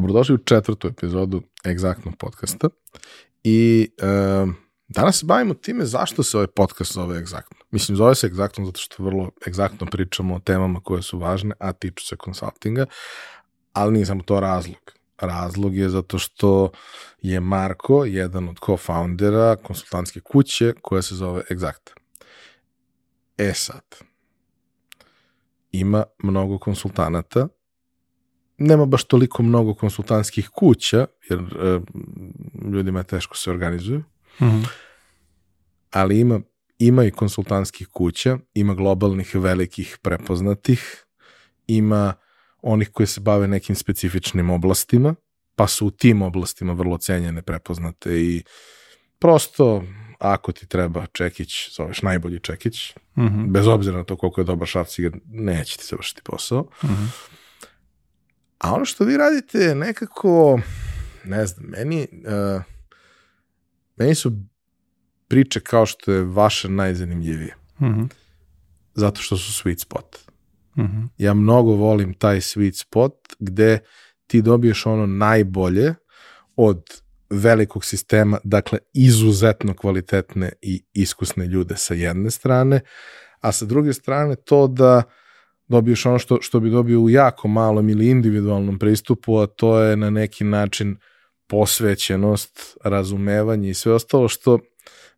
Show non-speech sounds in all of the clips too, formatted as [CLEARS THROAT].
Dobrodošli u četvrtu epizodu Egzaktnog podcasta i uh, danas se bavimo time zašto se ovaj podcast zove Egzaktno. Mislim, zove se Egzaktno zato što vrlo egzaktno pričamo o temama koje su važne, a tiču se konsultinga, ali nije samo to razlog. Razlog je zato što je Marko jedan od co-foundera konsultantske kuće koja se zove Egzakta. E sad, ima mnogo konsultanata nema baš toliko mnogo konsultantskih kuća, jer e, ljudima je teško se organizuju, mm -hmm. ali ima, ima i konsultantskih kuća, ima globalnih velikih prepoznatih, ima onih koji se bave nekim specifičnim oblastima, pa su u tim oblastima vrlo cenjene, prepoznate i prosto ako ti treba čekić, zoveš najbolji čekić, mm -hmm. bez obzira na to koliko je dobar šafciger, neće ti završiti posao. Mm -hmm. A ono što vi radite je nekako, ne znam, meni, uh, meni su priče kao što je vaša najzanimljivije. Mm -hmm. Zato što su sweet spot. Mm -hmm. Ja mnogo volim taj sweet spot gde ti dobiješ ono najbolje od velikog sistema, dakle izuzetno kvalitetne i iskusne ljude sa jedne strane, a sa druge strane to da uh, dobiješ ono što, što bi dobio u jako malom ili individualnom pristupu, a to je na neki način posvećenost, razumevanje i sve ostalo što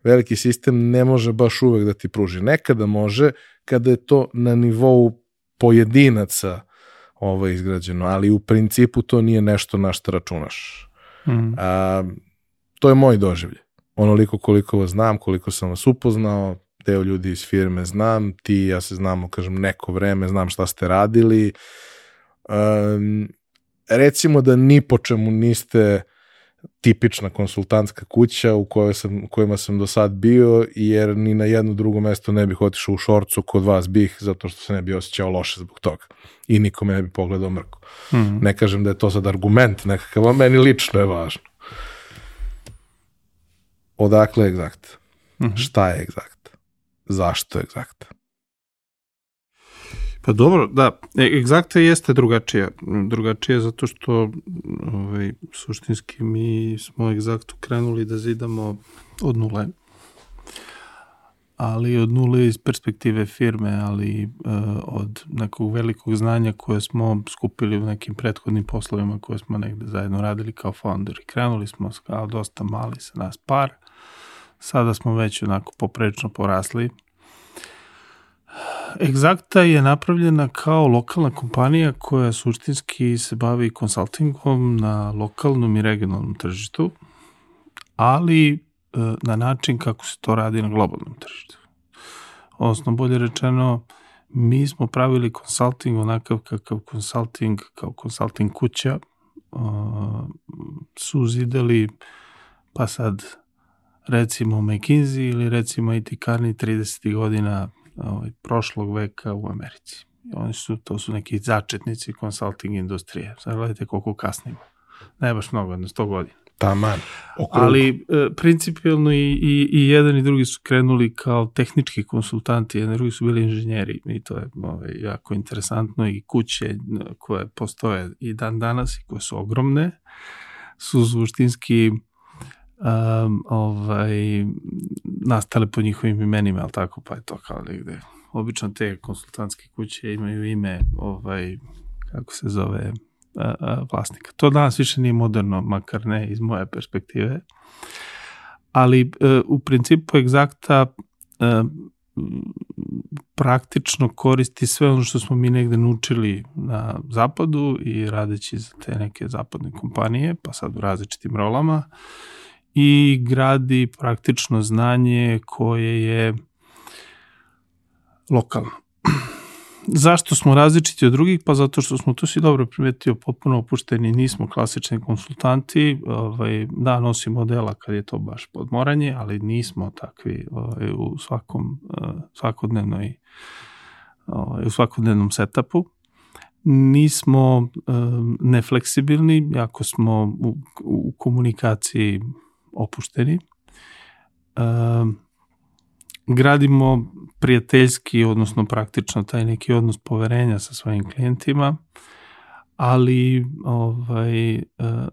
veliki sistem ne može baš uvek da ti pruži. Nekada može kada je to na nivou pojedinaca ovo izgrađeno, ali u principu to nije nešto na što računaš. Mm. A, to je moj doživlje. Onoliko koliko vas znam, koliko sam vas upoznao, deo ljudi iz firme znam, ti ja se znamo, kažem, neko vreme, znam šta ste radili. Um, recimo da ni po čemu niste tipična konsultantska kuća u kojoj sam, kojima sam do sad bio, jer ni na jedno drugo mesto ne bih otišao u šorcu kod vas bih, zato što se ne bi osjećao loše zbog toga. I nikome ne bi pogledao mrko. Mm -hmm. Ne kažem da je to sad argument nekakav, a meni lično je važno. Odakle je egzakt? Mm -hmm. Šta je egzakt? Zašto egzakta? Pa dobro, da, e, egzakta jeste drugačija. Drugačija zato što ovaj, suštinski mi smo egzaktu krenuli da zidamo od nule. Ali od nule iz perspektive firme, ali uh, od nekog velikog znanja koje smo skupili u nekim prethodnim poslovima koje smo negde zajedno radili kao founder. Krenuli smo kao dosta mali sa nas par. Sada smo već onako poprečno porasli Exakta je napravljena kao lokalna kompanija koja suštinski se bavi konsultingom na lokalnom i regionalnom tržištu, ali e, na način kako se to radi na globalnom tržištu. Odnosno, bolje rečeno, mi smo pravili konsulting onakav kakav konsulting, kao konsulting kuća, su zidali, pa sad recimo McKinsey ili recimo IT Carney 30. godina ovaj, prošlog veka u Americi. Oni su, to su neki začetnici konsulting industrije. Sad gledajte koliko kasnimo. Ne baš mnogo, jedno 100 godina. Taman. Okrug. Ali e, principijalno i, i, i jedan i drugi su krenuli kao tehnički konsultanti, jedan i drugi su bili inženjeri i to je ovaj, jako interesantno i kuće koje postoje i dan danas i koje su ogromne su suštinski um, ovaj, nastale po njihovim imenima, ali tako, pa je to kao negde. Obično te konsultantske kuće imaju ime, ovaj, kako se zove, a, a, vlasnika. To danas više nije moderno, makar ne iz moje perspektive. Ali e, u principu egzakta e, praktično koristi sve ono što smo mi negde naučili na zapadu i radeći za te neke zapadne kompanije, pa sad u različitim rolama, i gradi praktično znanje koje je lokalno. [CLEARS THROAT] Zašto smo različiti od drugih? Pa zato što smo, to si dobro primetio, potpuno opušteni, nismo klasični konsultanti, ovaj, da, nosimo dela kad je to baš podmoranje, ali nismo takvi ovaj, u svakom, uh, svakodnevnoj, ovaj, u svakodnevnom setupu nismo um, nefleksibilni, jako smo u, u komunikaciji opušteni. E, gradimo prijateljski, odnosno praktično taj neki odnos poverenja sa svojim klijentima, ali ovaj, uh,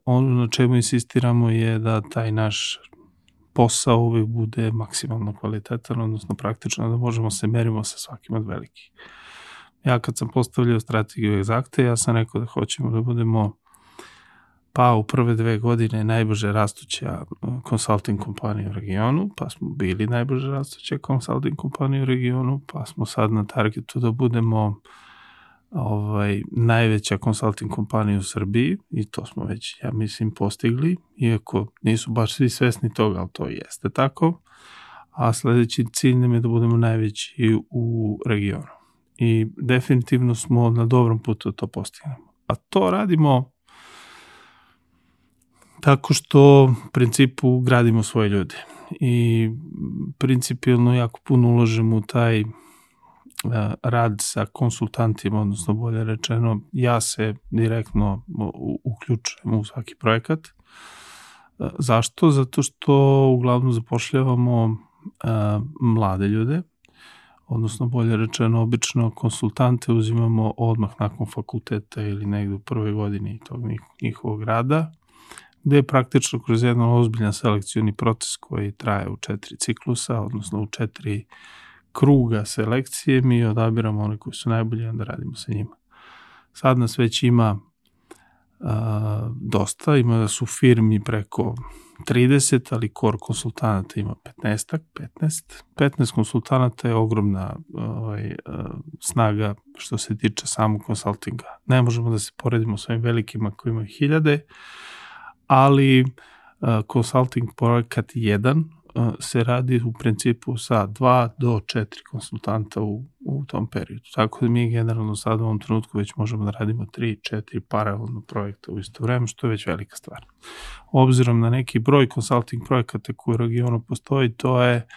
ono na čemu insistiramo je da taj naš posao uvek bude maksimalno kvalitetan, odnosno praktično da možemo se merimo sa svakim od velikih. Ja kad sam postavljao strategiju egzakte, ja sam rekao da hoćemo da budemo pa u prve dve godine najbrže rastuća consulting kompanija u regionu, pa smo bili najbrže rastuća consulting kompanija u regionu, pa smo sad na targetu da budemo ovaj, najveća consulting kompanija u Srbiji i to smo već, ja mislim, postigli, iako nisu baš svi svesni toga, ali to jeste tako. A sledeći cilj nam je da budemo najveći u regionu. I definitivno smo na dobrom putu da to postignemo. A to radimo tako što u principu gradimo svoje ljude i principijalno jako puno ulažemo u taj rad sa konsultantima, odnosno bolje rečeno, ja se direktno uključujem u svaki projekat. Zašto? Zato što uglavnom zapošljavamo mlade ljude, odnosno bolje rečeno, obično konsultante uzimamo odmah nakon fakulteta ili negde u prvoj godini tog njihovog rada, gde je praktično kroz jedan ozbiljan selekcijni proces koji traje u četiri ciklusa, odnosno u četiri kruga selekcije mi odabiramo one koji su najbolji onda radimo sa njima. Sad nas već ima a, dosta, ima da su firmi preko 30, ali core konsultanata ima 15 15. 15 konsultanata je ogromna ovaj, snaga što se tiče samog konsultinga. Ne možemo da se poredimo sa ovim velikima koji imaju hiljade, ali consulting projekat 1 se radi u principu sa 2 do 4 konsultanta u, u tom periodu. Tako da mi generalno sad u ovom trenutku već možemo da radimo 3, 4 paralelno projekta u isto vreme, što je već velika stvar. Obzirom na neki broj consulting projekata koji u regionu postoji, to je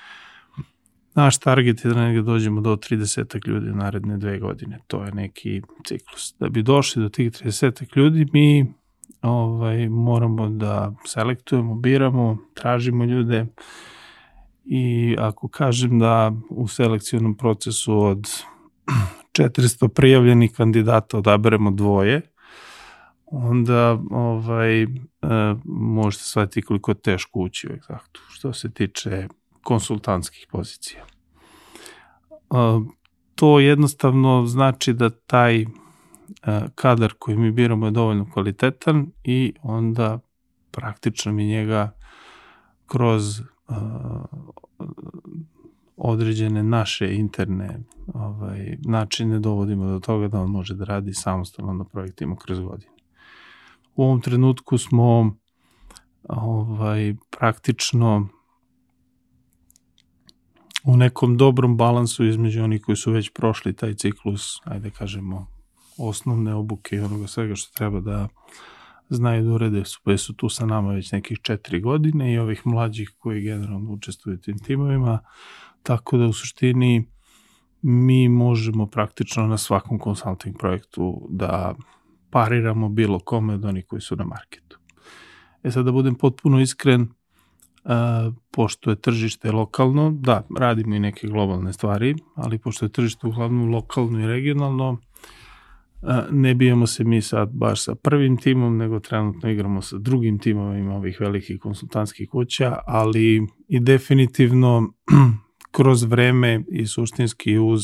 naš target je da negdje dođemo do 30 ljudi u naredne dve godine. To je neki ciklus. Da bi došli do tih 30 ljudi, mi ovaj, moramo da selektujemo, biramo, tražimo ljude i ako kažem da u selekcijnom procesu od [CLEARS THROAT] 400 prijavljenih kandidata odaberemo dvoje, onda ovaj, e, možete shvatiti koliko je teško ući u egzaktu, što se tiče konsultantskih pozicija. E, to jednostavno znači da taj kadar koji mi biramo je dovoljno kvalitetan i onda praktično mi njega kroz uh, određene naše interne ovaj, načine dovodimo do toga da on može da radi samostalno na projektima kroz godine. U ovom trenutku smo ovaj, praktično u nekom dobrom balansu između onih koji su već prošli taj ciklus, ajde kažemo, osnovne obuke i onoga svega što treba da znaju da urede su, pa su tu sa nama već nekih četiri godine i ovih mlađih koji generalno učestvuju tim timovima, tako da u suštini mi možemo praktično na svakom consulting projektu da pariramo bilo kome od onih koji su na marketu. E sad da budem potpuno iskren, Uh, pošto je tržište lokalno, da, radimo i neke globalne stvari, ali pošto je tržište uglavnom lokalno i regionalno, ne bijemo se mi sad baš sa prvim timom, nego trenutno igramo sa drugim timovima ovih velikih konsultantskih kuća, ali i definitivno [CLEARS THROAT] kroz vreme i suštinski uz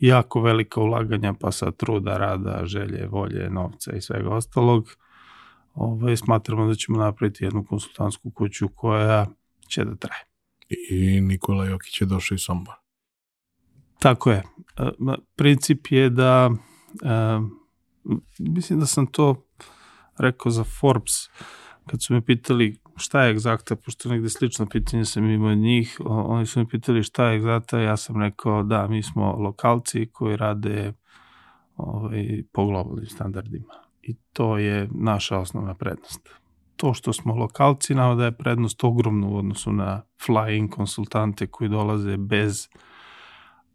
jako velika ulaganja, pa sa truda, rada, želje, volje, novca i svega ostalog, ovaj, smatramo da ćemo napraviti jednu konsultantsku kuću koja će da traje. I Nikola Jokić je došao iz Sombora. Tako je. Princip je da mislim da sam to rekao za Forbes, kad su me pitali šta je egzakta, pošto negde slično pitanje sam imao od njih, oni su me pitali šta je egzakta, ja sam rekao da, mi smo lokalci koji rade ovaj, po globalnim standardima. I to je naša osnovna prednost. To što smo lokalci nama da je prednost ogromna u odnosu na flying konsultante koji dolaze bez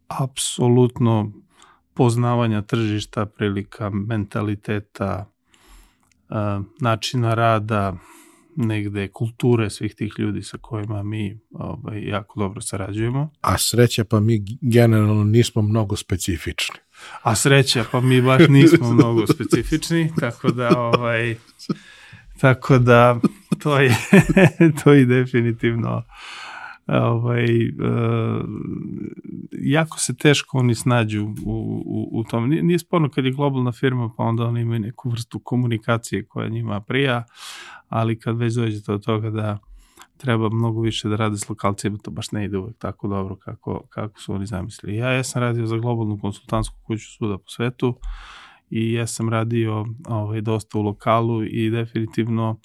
apsolutno poznavanja tržišta, prilika mentaliteta, načina rada, negde kulture svih tih ljudi sa kojima mi ovaj, jako dobro sarađujemo. A sreća pa mi generalno nismo mnogo specifični. A sreća, pa mi baš nismo mnogo specifični, tako da ovaj tako da to je [LAUGHS] to je definitivno ovaj, uh, jako se teško oni snađu u, u, u tom. Nije, nije sporno kad je globalna firma, pa onda oni imaju neku vrstu komunikacije koja njima prija, ali kad već dođete od toga da treba mnogo više da rade s lokalcijama, to baš ne ide uvek tako dobro kako, kako su oni zamislili. Ja, ja sam radio za globalnu konsultantsku kuću svuda po svetu i ja sam radio ovaj, dosta u lokalu i definitivno uh,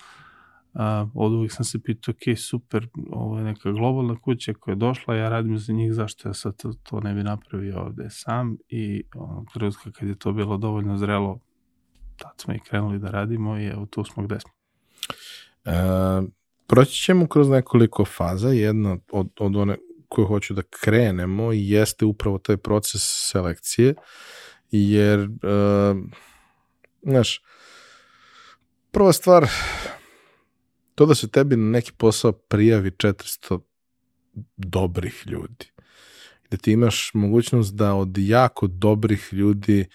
a, od uvijek sam se pitao, ok, super, ovo je neka globalna kuća koja je došla, ja radim za njih, zašto ja sad to, to ne bi napravio ovde sam i ono, trenutka kad je to bilo dovoljno zrelo, tad smo i krenuli da radimo i evo tu smo gde smo. E, proći ćemo kroz nekoliko faza, jedna od, od one koju hoću da krenemo jeste upravo taj proces selekcije, jer, e, znaš, prva stvar, to da se tebi na neki posao prijavi 400 dobrih ljudi. Da ti imaš mogućnost da od jako dobrih ljudi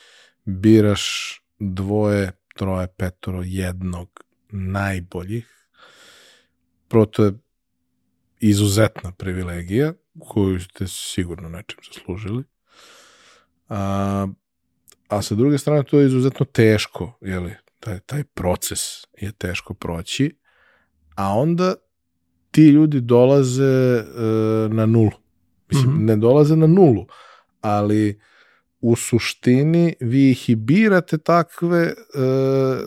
biraš dvoje, troje, petoro, jednog najboljih. Prvo to je izuzetna privilegija koju ste sigurno nečim zaslužili. A, a sa druge strane to je izuzetno teško, jeli? Taj, taj proces je teško proći a onda ti ljudi dolaze e, na nulu. Mislim, mm -hmm. ne dolaze na nulu, ali u suštini vi ih i birate takve e,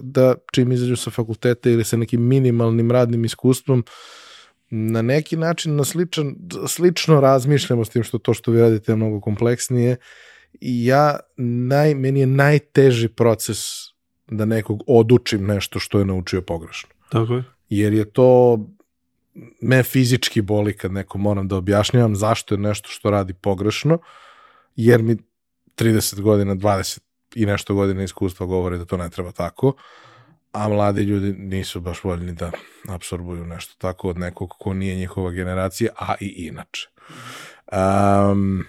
da čim izađu sa fakulteta ili sa nekim minimalnim radnim iskustvom na neki način na sličan, slično razmišljamo s tim što to što vi radite je mnogo kompleksnije i ja, naj, meni je najteži proces da nekog odučim nešto što je naučio pogrešno. Tako je jer je to me fizički boli kad neko moram da objašnjavam zašto je nešto što radi pogrešno, jer mi 30 godina, 20 i nešto godina iskustva govore da to ne treba tako, a mladi ljudi nisu baš voljni da absorbuju nešto tako od nekog ko nije njihova generacija, a i inače. Um,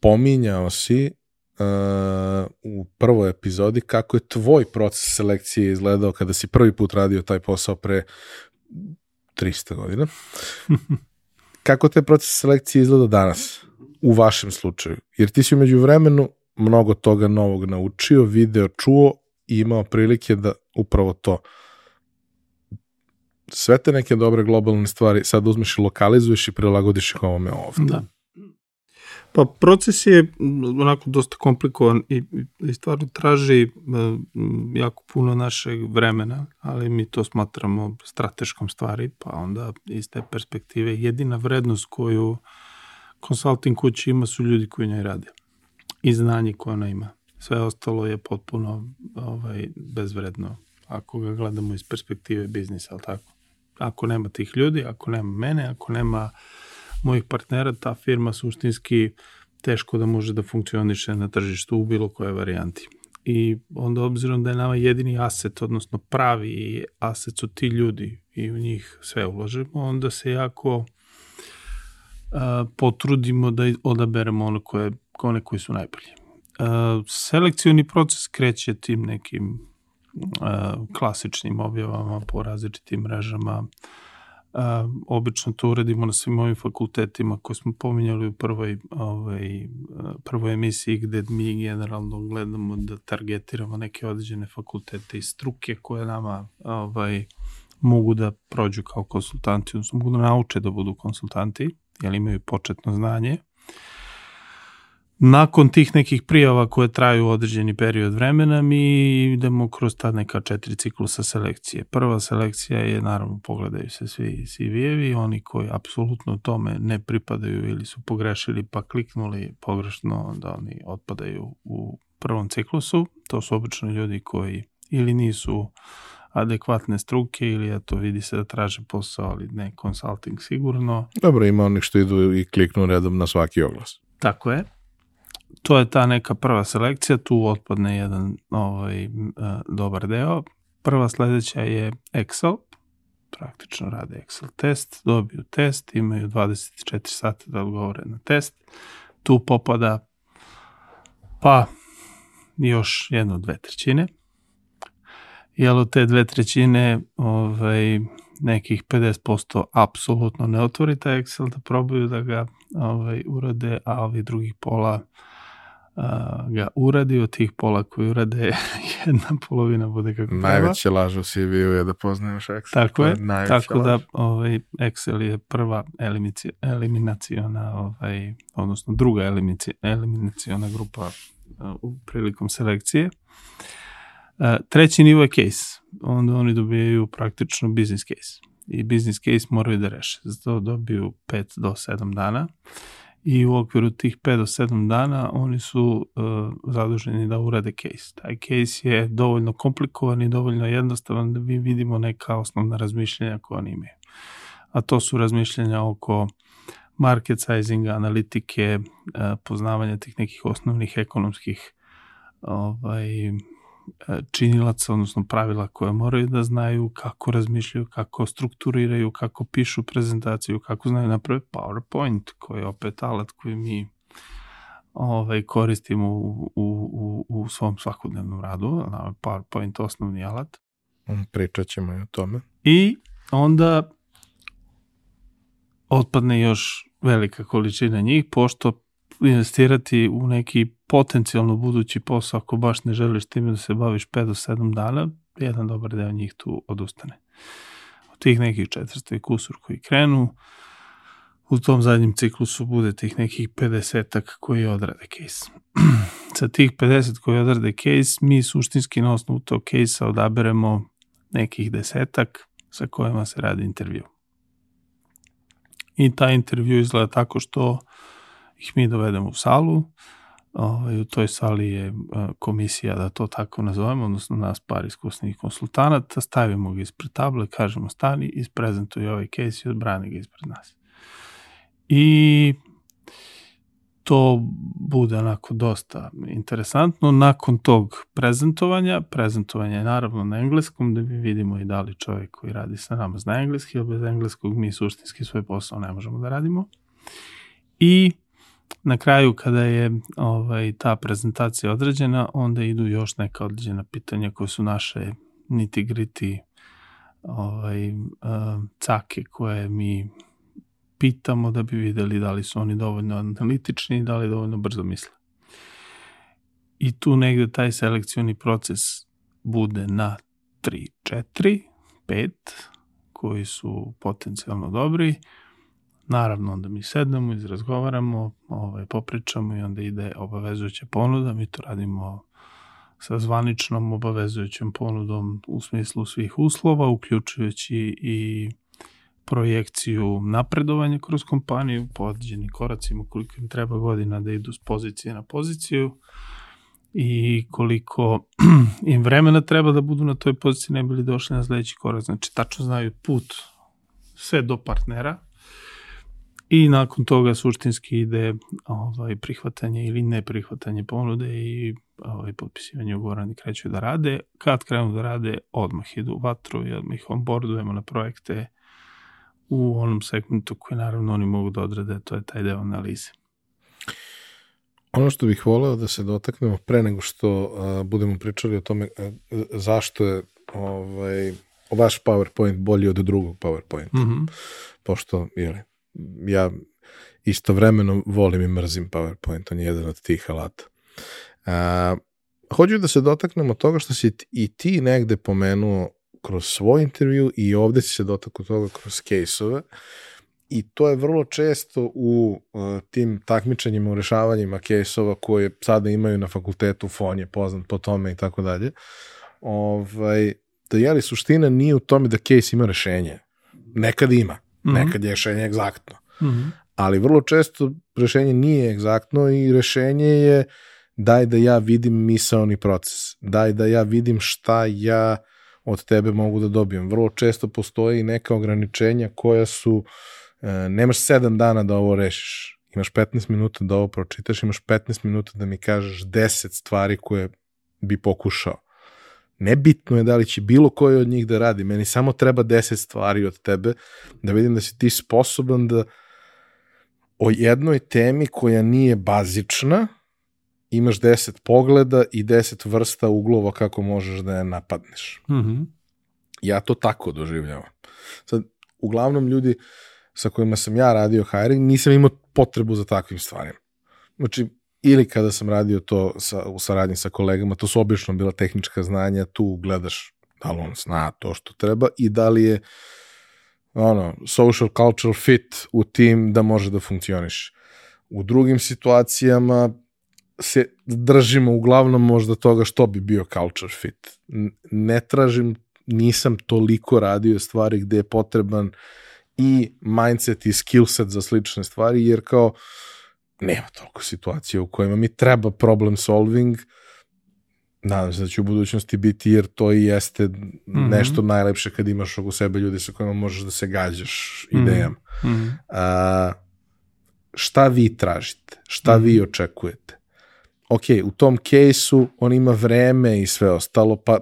pominjao si u prvoj epizodi kako je tvoj proces selekcije izgledao kada si prvi put radio taj posao pre 300 godina. [LAUGHS] kako te proces selekcije izgleda danas u vašem slučaju? Jer ti si umeđu vremenu mnogo toga novog naučio, video, čuo i imao prilike da upravo to sve te neke dobre globalne stvari sad uzmeš i lokalizuješ i prilagodiš ih ovome ovde. Da. Pa proces je onako dosta komplikovan i, i stvarno traži jako puno našeg vremena, ali mi to smatramo strateškom stvari, pa onda iz te perspektive jedina vrednost koju konsulting kući ima su ljudi koji njoj rade i znanje koje ona ima. Sve ostalo je potpuno ovaj, bezvredno ako ga gledamo iz perspektive biznisa, ali tako? Ako nema tih ljudi, ako nema mene, ako nema uh, mojih partnera, ta firma suštinski teško da može da funkcioniše na tržištu u bilo koje varijanti. I onda obzirom da je nama jedini aset, odnosno pravi aset su ti ljudi i u njih sve uložimo, onda se jako a, potrudimo da odaberemo one, koje, one koji su najbolji. A, selekcioni proces kreće tim nekim a, klasičnim objavama po različitim mrežama, A, obično to uradimo na svim ovim fakultetima koje smo pominjali u prvoj, ovaj, prvoj emisiji gde mi generalno gledamo da targetiramo neke određene fakultete i struke koje nama ovaj, mogu da prođu kao konsultanti, odnosno mogu da nauče da budu konsultanti, jer imaju početno znanje Nakon tih nekih prijava koje traju određeni period vremena, mi idemo kroz ta neka četiri ciklusa selekcije. Prva selekcija je, naravno, pogledaju se svi CV-evi, oni koji apsolutno tome ne pripadaju ili su pogrešili pa kliknuli pogrešno, da oni otpadaju u prvom ciklusu. To su obično ljudi koji ili nisu adekvatne struke ili eto vidi se da traže posao, ali ne consulting sigurno. Dobro, ima onih što idu i kliknu redom na svaki oglas. Tako je to je ta neka prva selekcija, tu otpadne jedan ovaj, uh, dobar deo. Prva sledeća je Excel, praktično rade Excel test, dobiju test, imaju 24 sata da odgovore na test. Tu popada pa još jedno dve trećine. Jel od te dve trećine ovaj, nekih 50% apsolutno ne otvori taj Excel da probaju da ga ovaj, urade, a ovi drugih pola a, ga uradi, od tih pola koji urade [LAUGHS] jedna polovina bude kako treba. Najveće laž u CV-u je da poznaješ Excel. Tako je, je tako laž. da ovaj, Excel je prva eliminaciona, ovaj, odnosno druga eliminaciona grupa u prilikom selekcije. Treći nivo je case. Onda oni dobijaju praktično business case. I business case moraju da reše. Zato dobiju 5 do 7 dana. I u okviru tih 5 do 7 dana oni su uh, zaduženi da urade case. Taj case je dovoljno komplikovan i dovoljno jednostavan da mi vidimo neka osnovna razmišljenja koje oni imaju. A to su razmišljenja oko market sizinga, analitike, uh, poznavanja tih nekih osnovnih ekonomskih ovaj, činilaca, odnosno pravila koje moraju da znaju, kako razmišljaju, kako strukturiraju, kako pišu prezentaciju, kako znaju napraviti PowerPoint, koji je opet alat koji mi ovaj, koristimo u, u, u, u svom svakodnevnom radu, PowerPoint osnovni alat. Mm, pričat ćemo i o tome. I onda otpadne još velika količina njih, pošto investirati u neki potencijalno budući posao ako baš ne želiš time da se baviš 5 do 7 dana, jedan dobar deo njih tu odustane. Od tih nekih 400 i kusur koji krenu, u tom zadnjem ciklusu bude tih nekih 50-ak koji odrade case. [CLEARS THROAT] Sa tih 50 koji odrade case, mi suštinski na osnovu tog case-a odaberemo nekih desetak sa kojima se radi intervju. I taj intervju izgleda tako što ih mi dovedemo u salu, ovaj, u toj sali je e, komisija, da to tako nazovemo, odnosno nas par iskusnih konsultanata, stavimo ga ispred table, kažemo stani, isprezentuj ovaj case i odbrani ga ispred nas. I to bude onako dosta interesantno. Nakon tog prezentovanja, prezentovanje je naravno na engleskom, da mi vidimo i da li čovjek koji radi sa nama zna engleski, ili bez engleskog mi suštinski svoj posao ne možemo da radimo. I na kraju kada je ovaj, ta prezentacija određena, onda idu još neka određena pitanja koje su naše niti griti ovaj, uh, cake koje mi pitamo da bi videli da li su oni dovoljno analitični i da li dovoljno brzo misle. I tu negde taj selekcioni proces bude na 3, 4, 5 koji su potencijalno dobri, Naravno, onda mi sednemo, izrazgovaramo, ovaj, popričamo i onda ide obavezujuća ponuda. Mi to radimo sa zvaničnom obavezujućom ponudom u smislu svih uslova, uključujući i projekciju napredovanja kroz kompaniju po određenim koracima, koliko im treba godina da idu s pozicije na poziciju i koliko [CLEARS THROAT] im vremena treba da budu na toj poziciji ne bili došli na sledeći korak. Znači, tačno znaju put sve do partnera, I nakon toga suštinski ide ovaj, prihvatanje ili ne prihvatanje ponude i ovaj, potpisivanje ugovora ni kreću da rade. Kad krenu da rade, odmah idu u vatru i odmah ih onboardujemo na projekte u onom segmentu koji naravno oni mogu da odrade, to je taj deo analize. Ono što bih voleo da se dotaknemo pre nego što a, budemo pričali o tome a, zašto je ovaj, vaš PowerPoint bolji od drugog PowerPointa. Mm -hmm. Pošto, jeli, ja istovremeno volim i mrzim PowerPoint, on je jedan od tih alata. A, hoću da se dotaknemo toga što si i ti negde pomenuo kroz svoj intervju i ovde si se dotakao toga kroz case-ove i to je vrlo često u uh, tim takmičenjima u rešavanjima case-ova koje sada imaju na fakultetu, FON je poznat po tome i tako dalje. Ovaj, da je li suština nije u tome da case ima rešenje. Nekad ima. -hmm. Nekad je rešenje egzaktno. Mm -hmm. Ali vrlo često rešenje nije egzaktno i rešenje je daj da ja vidim misaoni proces. Daj da ja vidim šta ja od tebe mogu da dobijem. Vrlo često postoji neka ograničenja koja su e, nemaš 7 dana da ovo rešiš. Imaš 15 minuta da ovo pročitaš, imaš 15 minuta da mi kažeš 10 stvari koje bi pokušao Nebitno je da li će bilo koji od njih da radi, meni samo treba 10 stvari od tebe da vidim da si ti sposoban da o jednoj temi koja nije bazična, imaš deset pogleda i deset vrsta uglova kako možeš da je napadneš. Mm -hmm. Ja to tako doživljavam. Sad, uglavnom ljudi sa kojima sam ja radio hiring, nisam imao potrebu za takvim stvarima. Znači, ili kada sam radio to sa, u saradnji sa kolegama, to su obično bila tehnička znanja, tu gledaš da li on zna to što treba i da li je ono, social cultural fit u tim da može da funkcioniš. U drugim situacijama se držimo uglavnom možda toga što bi bio culture fit. Ne tražim, nisam toliko radio stvari gde je potreban i mindset i skill set za slične stvari, jer kao nema toliko situacija u kojima mi treba problem solving, nadam se da će u budućnosti biti, jer to i jeste mm -hmm. nešto najlepše kad imaš oko sebe ljudi sa kojima možeš da se gađaš idejama. Mm -hmm. A, šta vi tražite? Šta mm -hmm. vi očekujete? Ok, u tom kejsu on ima vreme i sve ostalo, pa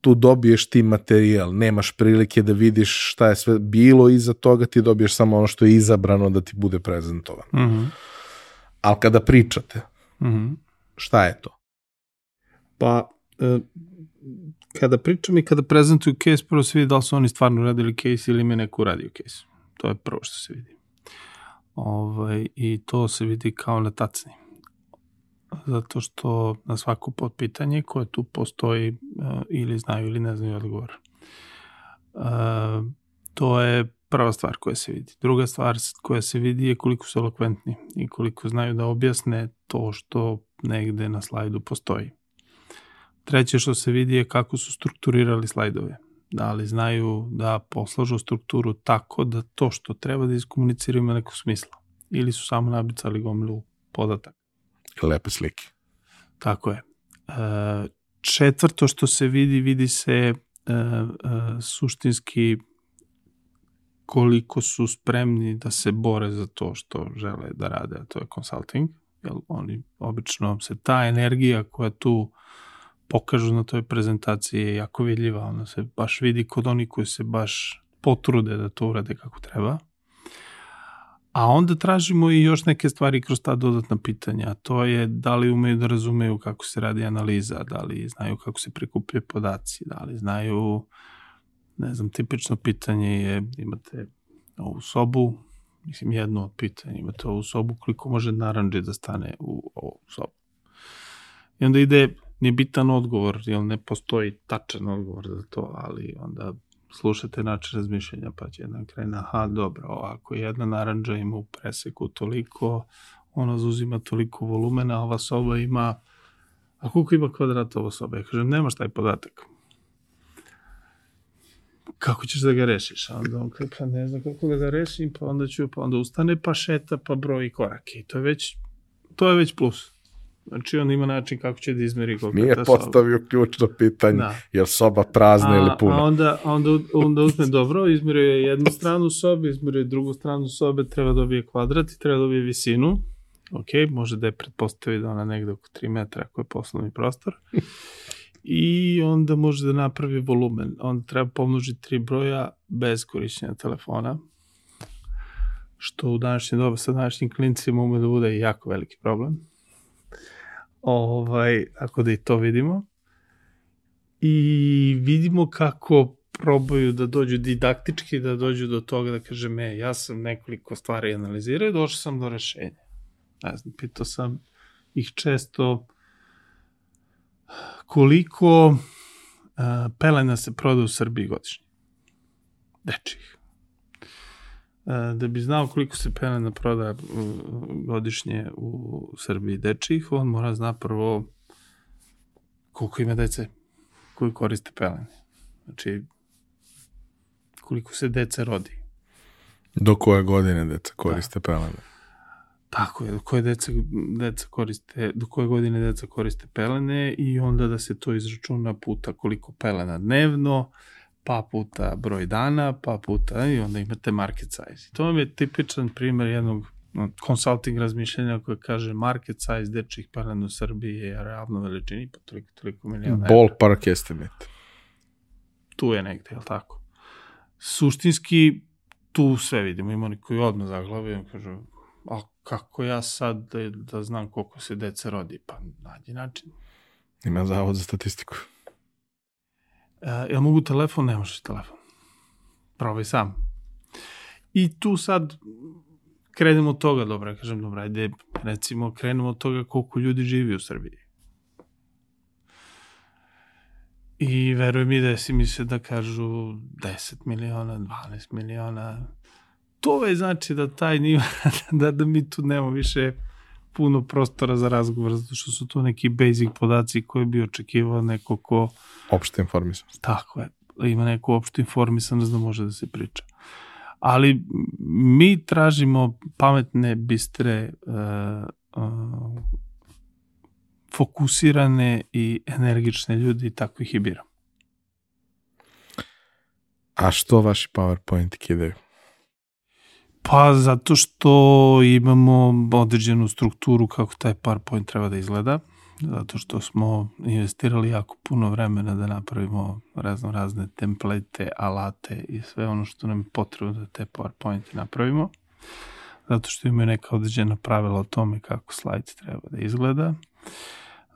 tu dobiješ ti materijal, nemaš prilike da vidiš šta je sve bilo iza toga, ti dobiješ samo ono što je izabrano da ti bude prezentovano. Mm -hmm. Ali kada pričate, mm -hmm. šta je to? Pa, e, kada pričam i kada prezentuju case, prvo se vidi da li su oni stvarno radili case ili me neko uradio case. To je prvo što se vidi. Ovaj, I to se vidi kao na tacni. Zato što na svako potpitanje koje tu postoji uh, ili znaju ili ne znaju odgovor. Uh, to je prva stvar koja se vidi. Druga stvar koja se vidi je koliko su elokventni i koliko znaju da objasne to što negde na slajdu postoji. Treće što se vidi je kako su strukturirali slajdove. Da li znaju da poslažu strukturu tako da to što treba da iskomuniciraju ima nekog smisla. Ili su samo nabicali gomilu podatak. Lepe slike. Tako je. E, četvrto što se vidi, vidi se e, e, suštinski koliko su spremni da se bore za to što žele da rade, a to je consulting. Jer oni obično se ta energija koja tu pokažu na toj prezentaciji je jako vidljiva, ona se baš vidi kod oni koji se baš potrude da to urade kako treba. A onda tražimo i još neke stvari kroz ta dodatna pitanja. To je da li umeju da razumeju kako se radi analiza, da li znaju kako se prikupljaju podaci, da li znaju, ne znam, tipično pitanje je, imate ovu sobu, mislim jedno od pitanja, imate ovu sobu, koliko može naranđe da stane u ovu sobu. I onda ide nije bitan odgovor, jer ne postoji tačan odgovor za to, ali onda slušate način razmišljanja, pa će jedan krene, aha, dobro, ovako, jedna naranđa ima u preseku toliko, ona zauzima toliko volumena, ova soba ima, a koliko ima kvadrata ova soba? Ja kažem, nemaš taj podatak. Kako ćeš da ga rešiš? A onda on kaže, pa ne znam kako da ga rešim, pa onda ću, pa onda ustane, pa šeta, pa broji korake. I to je već, to je već plus. Znači on ima način kako će da izmeri koliko Nije ta postavio soba. ključno pitanje, da. je li soba prazna a, ili puna. A onda, onda, onda uzme dobro, izmerio je jednu stranu sobe, izmerio je drugu stranu sobe, treba dobije kvadrat i treba dobije visinu. Ok, može da je pretpostavi da ona negde oko 3 metra ako je poslovni prostor. I onda može da napravi volumen. Onda treba pomnožiti tri broja bez korišćenja telefona što u današnje doba sa današnjim klinicima ume da bude jako veliki problem ovaj, ako da i to vidimo. I vidimo kako probaju da dođu didaktički, da dođu do toga da kaže me, ja sam nekoliko stvari analizirao i došao sam do rešenja. Ne znam, pitao sam ih često koliko pelena se proda u Srbiji godišnje. Dečih. Da bi znao koliko se pelena proda godišnje u Srbiji dečih, on mora zna prvo koliko ima dece koji koriste pelene. Znači, koliko se deca rodi. Do koje godine deca koriste da. pelene? Tako je, do koje deca, deca koriste, do koje godine deca koriste pelene i onda da se to izračuna puta koliko pelena dnevno, pa puta broj dana, pa puta i onda imate market size. To vam je tipičan primer jednog consulting razmišljenja koje kaže market size dečih pelena u Srbiji je realno veličini pa toliko, toliko milijona Ballpark estimate. Tu je negde, je li tako? Suštinski, tu sve vidimo. Ima oni koji odmah zaglavaju i kažu, a kako ja sad da, da znam koliko se deca rodi? Pa nađi način. Ima zavod za statistiku. E, jel mogu telefon? Ne možeš telefon. Probaj sam. I tu sad krenemo od toga, dobro, kažem, dobro, ajde, recimo, krenemo od toga koliko ljudi živi u Srbiji. I veruj mi, desi mi se da kažu 10 miliona, 12 miliona. To već znači da taj nivo, [LAUGHS] da, da mi tu nemamo više puno prostora za razgovor, zato što su to neki basic podaci koje bi očekivao neko ko... Opšte informisanost. Tako je. Ima neku opštu informisanost da može da se priča. Ali mi tražimo pametne, bistre, uh, uh, fokusirane i energične ljudi i tako ih i biram. A što vaši PowerPoint kidaju? Pa zato što imamo određenu strukturu kako taj PowerPoint treba da izgleda, zato što smo investirali jako puno vremena da napravimo razno razne template, alate i sve ono što nam je potrebno da te PowerPoint napravimo, zato što imaju neka određena pravila o tome kako slajd treba da izgleda,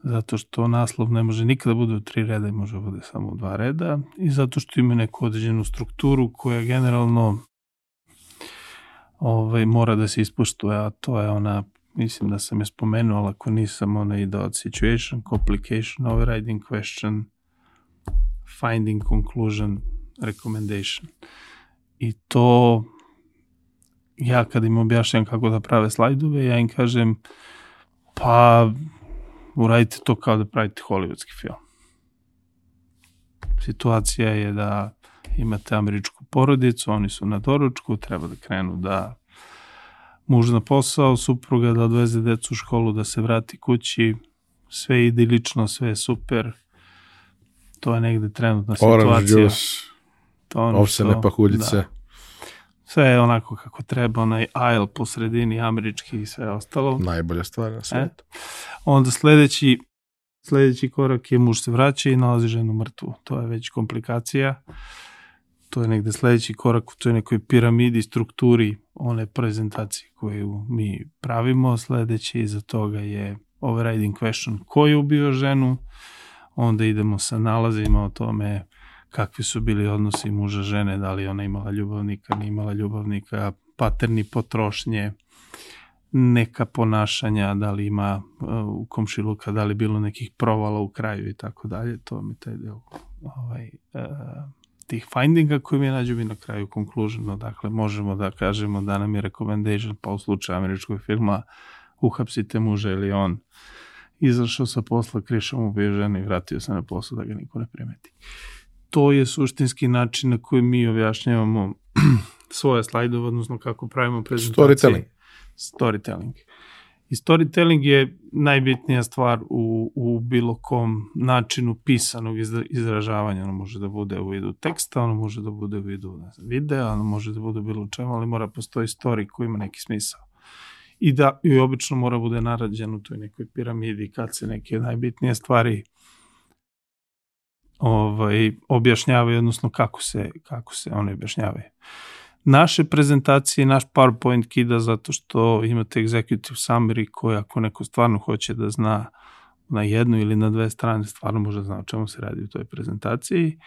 zato što naslov ne može nikada da bude u tri reda i može da bude samo u dva reda. I zato što ima neku određenu strukturu koja generalno ovaj, mora da se ispoštuje, a to je ona, mislim da sam je spomenuo, ali ako nisam, ona ide od situation, complication, overriding question, finding conclusion, recommendation. I to ja kad im objašnjam kako da prave slajdove, ja im kažem pa uradite to kao da pravite hollywoodski film. Situacija je da imate američku porodicu, oni su na doručku, treba da krenu da muž na posao, supruga da odveze decu u školu, da se vrati kući, sve je idilično, sve je super. To je negde trenutna situacija. Orange juice, to ono ovsene pahuljice. Da. Sve je onako kako treba, onaj aisle po sredini, američki i sve ostalo. Najbolja stvar na svijetu. E? Onda sledeći, sledeći korak je muž se vraća i nalazi ženu mrtvu. To je već komplikacija to je negde sledeći korak u toj nekoj piramidi strukturi one prezentacije koju mi pravimo. Sledeći iza toga je overriding question ko je ubio ženu, onda idemo sa nalazima o tome kakvi su bili odnosi muža žene, da li ona imala ljubavnika, nije imala ljubavnika, paterni potrošnje, neka ponašanja, da li ima uh, u komšiluka, da li bilo nekih provala u kraju i tako dalje, to mi taj deo ovaj, uh, tih findinga koji mi nađu mi na kraju conclusionu, dakle možemo da kažemo da nam je recommendation pa u slučaju američkog filma uhapsite muža ili on izašao sa posla, krišom ubio ženu i vratio se na posao da ga niko ne primeti. To je suštinski način na koji mi objašnjavamo [CLEARS THROAT] svoje slajdove, odnosno kako pravimo prezentacije. Storytelling. Storytelling. I storytelling je najbitnija stvar u, u bilo kom načinu pisanog izražavanja. Ono može da bude u vidu teksta, ono može da bude u vidu ne znam, videa, ono može da bude bilo čemu, ali mora postoji story koji ima neki smisao. I da, i obično mora bude narađen u toj nekoj piramidi kad se neke najbitnije stvari ovaj, objašnjavaju, odnosno kako se, kako se one objašnjavaju naše prezentacije, naš PowerPoint kida zato što imate executive summary koji ako neko stvarno hoće da zna na jednu ili na dve strane stvarno može da zna o čemu se radi u toj prezentaciji,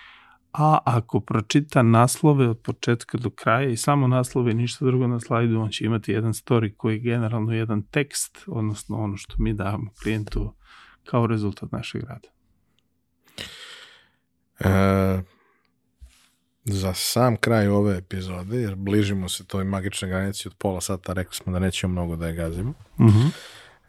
a ako pročita naslove od početka do kraja i samo naslove i ništa drugo na slajdu, on će imati jedan story koji je generalno jedan tekst, odnosno ono što mi damo klijentu kao rezultat našeg rada. E, za sam kraj ove epizode, jer bližimo se toj magičnoj granici od pola sata, rekli smo da nećemo mnogo da je gazimo. Uh mhm. -huh.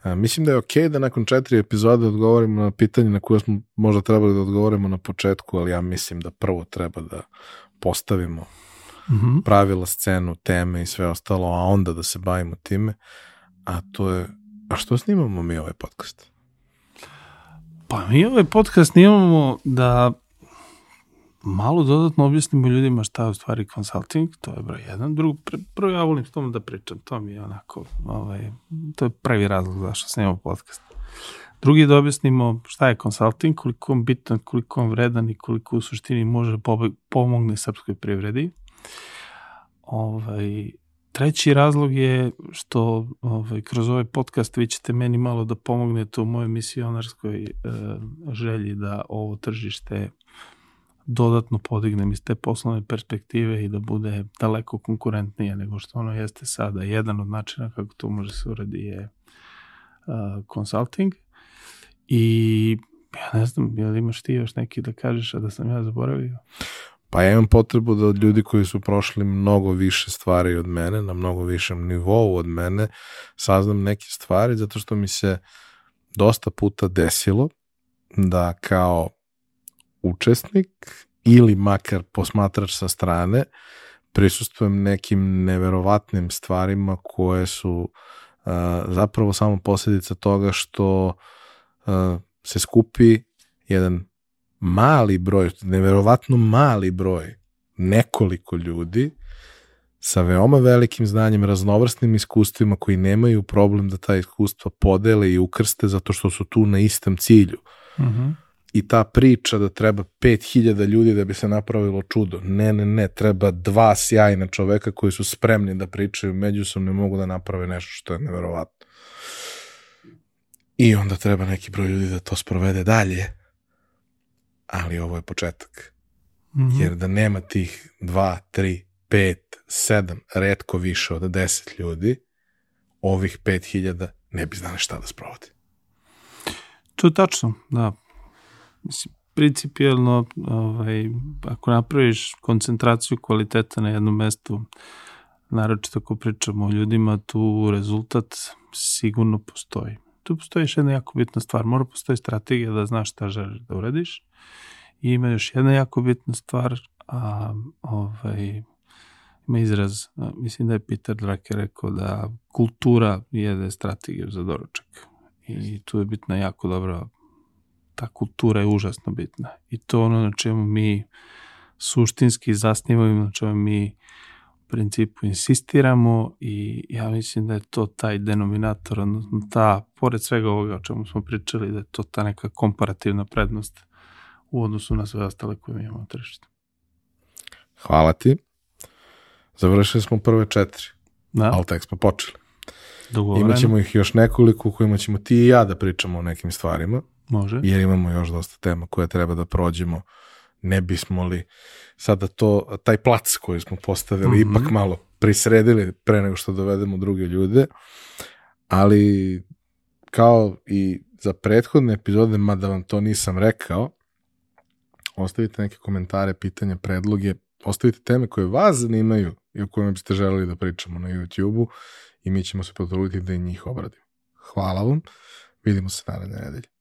A, mislim da je okej okay da nakon četiri epizode odgovorimo na pitanje na koje smo možda trebali da odgovorimo na početku, ali ja mislim da prvo treba da postavimo uh mhm. -huh. pravila, scenu, teme i sve ostalo, a onda da se bavimo time. A to je, a što snimamo mi ovaj podcast? Pa mi ovaj podcast snimamo da malo dodatno objasnimo ljudima šta je u stvari consulting, to je broj jedan. Drugo, prvo ja volim s tom da pričam, to mi je onako, ovaj, to je pravi razlog zašto snimamo podcast. Drugi da objasnimo šta je consulting, koliko on bitan, koliko on vredan i koliko u suštini može pomogne srpskoj privredi. Ovaj, treći razlog je što ovaj, kroz ovaj podcast vi ćete meni malo da pomognete u mojoj misionarskoj e, želji da ovo tržište dodatno podignem iz te poslovne perspektive i da bude daleko konkurentnije nego što ono jeste sada. Jedan od načina kako to može se uradi je consulting i ja ne znam, je li imaš ti još neki da kažeš, a da sam ja zaboravio? Pa ja imam potrebu da od ljudi koji su prošli mnogo više stvari od mene, na mnogo višem nivou od mene, saznam neke stvari, zato što mi se dosta puta desilo da kao učesnik ili makar posmatrač sa strane prisustujem nekim neverovatnim stvarima koje su uh, zapravo samo posljedica toga što uh, se skupi jedan mali broj, neverovatno mali broj, nekoliko ljudi sa veoma velikim znanjem, raznovrsnim iskustvima koji nemaju problem da ta iskustva podele i ukrste zato što su tu na istom cilju. Uh mhm. -huh. I ta priča da treba 5000 ljudi da bi se napravilo čudo. Ne, ne, ne, treba dva sjajna čoveka koji su spremni da pričaju međusobno i mogu da naprave nešto što je neverovatno. I onda treba neki broj ljudi da to sprovede dalje. Ali ovo je početak. Mm -hmm. Jer da nema tih 2, 3, 5, 7, redko više od 10 ljudi, ovih 5000 ne bi znali šta da sprovodi. To je tačno, da. Mislim, principijalno, ovaj, ako napraviš koncentraciju kvaliteta na jednom mestu, naročito ako pričamo o ljudima, tu rezultat sigurno postoji tu postoji još jedna jako bitna stvar. Mora postoji strategija da znaš šta želiš da uradiš. I ima još jedna jako bitna stvar, a ovaj, ima izraz, a, mislim da je Peter Drucker rekao da kultura jede strategiju za doručak. I tu je bitna jako dobra, ta kultura je užasno bitna. I to ono na čemu mi suštinski zasnivamo, na čemu mi principu insistiramo i ja mislim da je to taj denominator, odnosno ta, pored svega ovoga o čemu smo pričali, da je to ta neka komparativna prednost u odnosu na sve ostale koje mi imamo na tržištu. Hvala ti. Završili smo prve četiri, da. ali tek smo počeli. Dogovoreno. Imaćemo ih još nekoliko u kojima ćemo ti i ja da pričamo o nekim stvarima. Može. Jer imamo još dosta tema koje treba da prođemo ne bismo li sada to, taj plac koji smo postavili mm -hmm. ipak malo prisredili pre nego što dovedemo druge ljude, ali kao i za prethodne epizode, mada vam to nisam rekao, ostavite neke komentare, pitanja, predloge, ostavite teme koje vas zanimaju i o kojima biste želeli da pričamo na YouTube-u i mi ćemo se potruditi da i njih obradimo. Hvala vam, vidimo se naredne nedelje.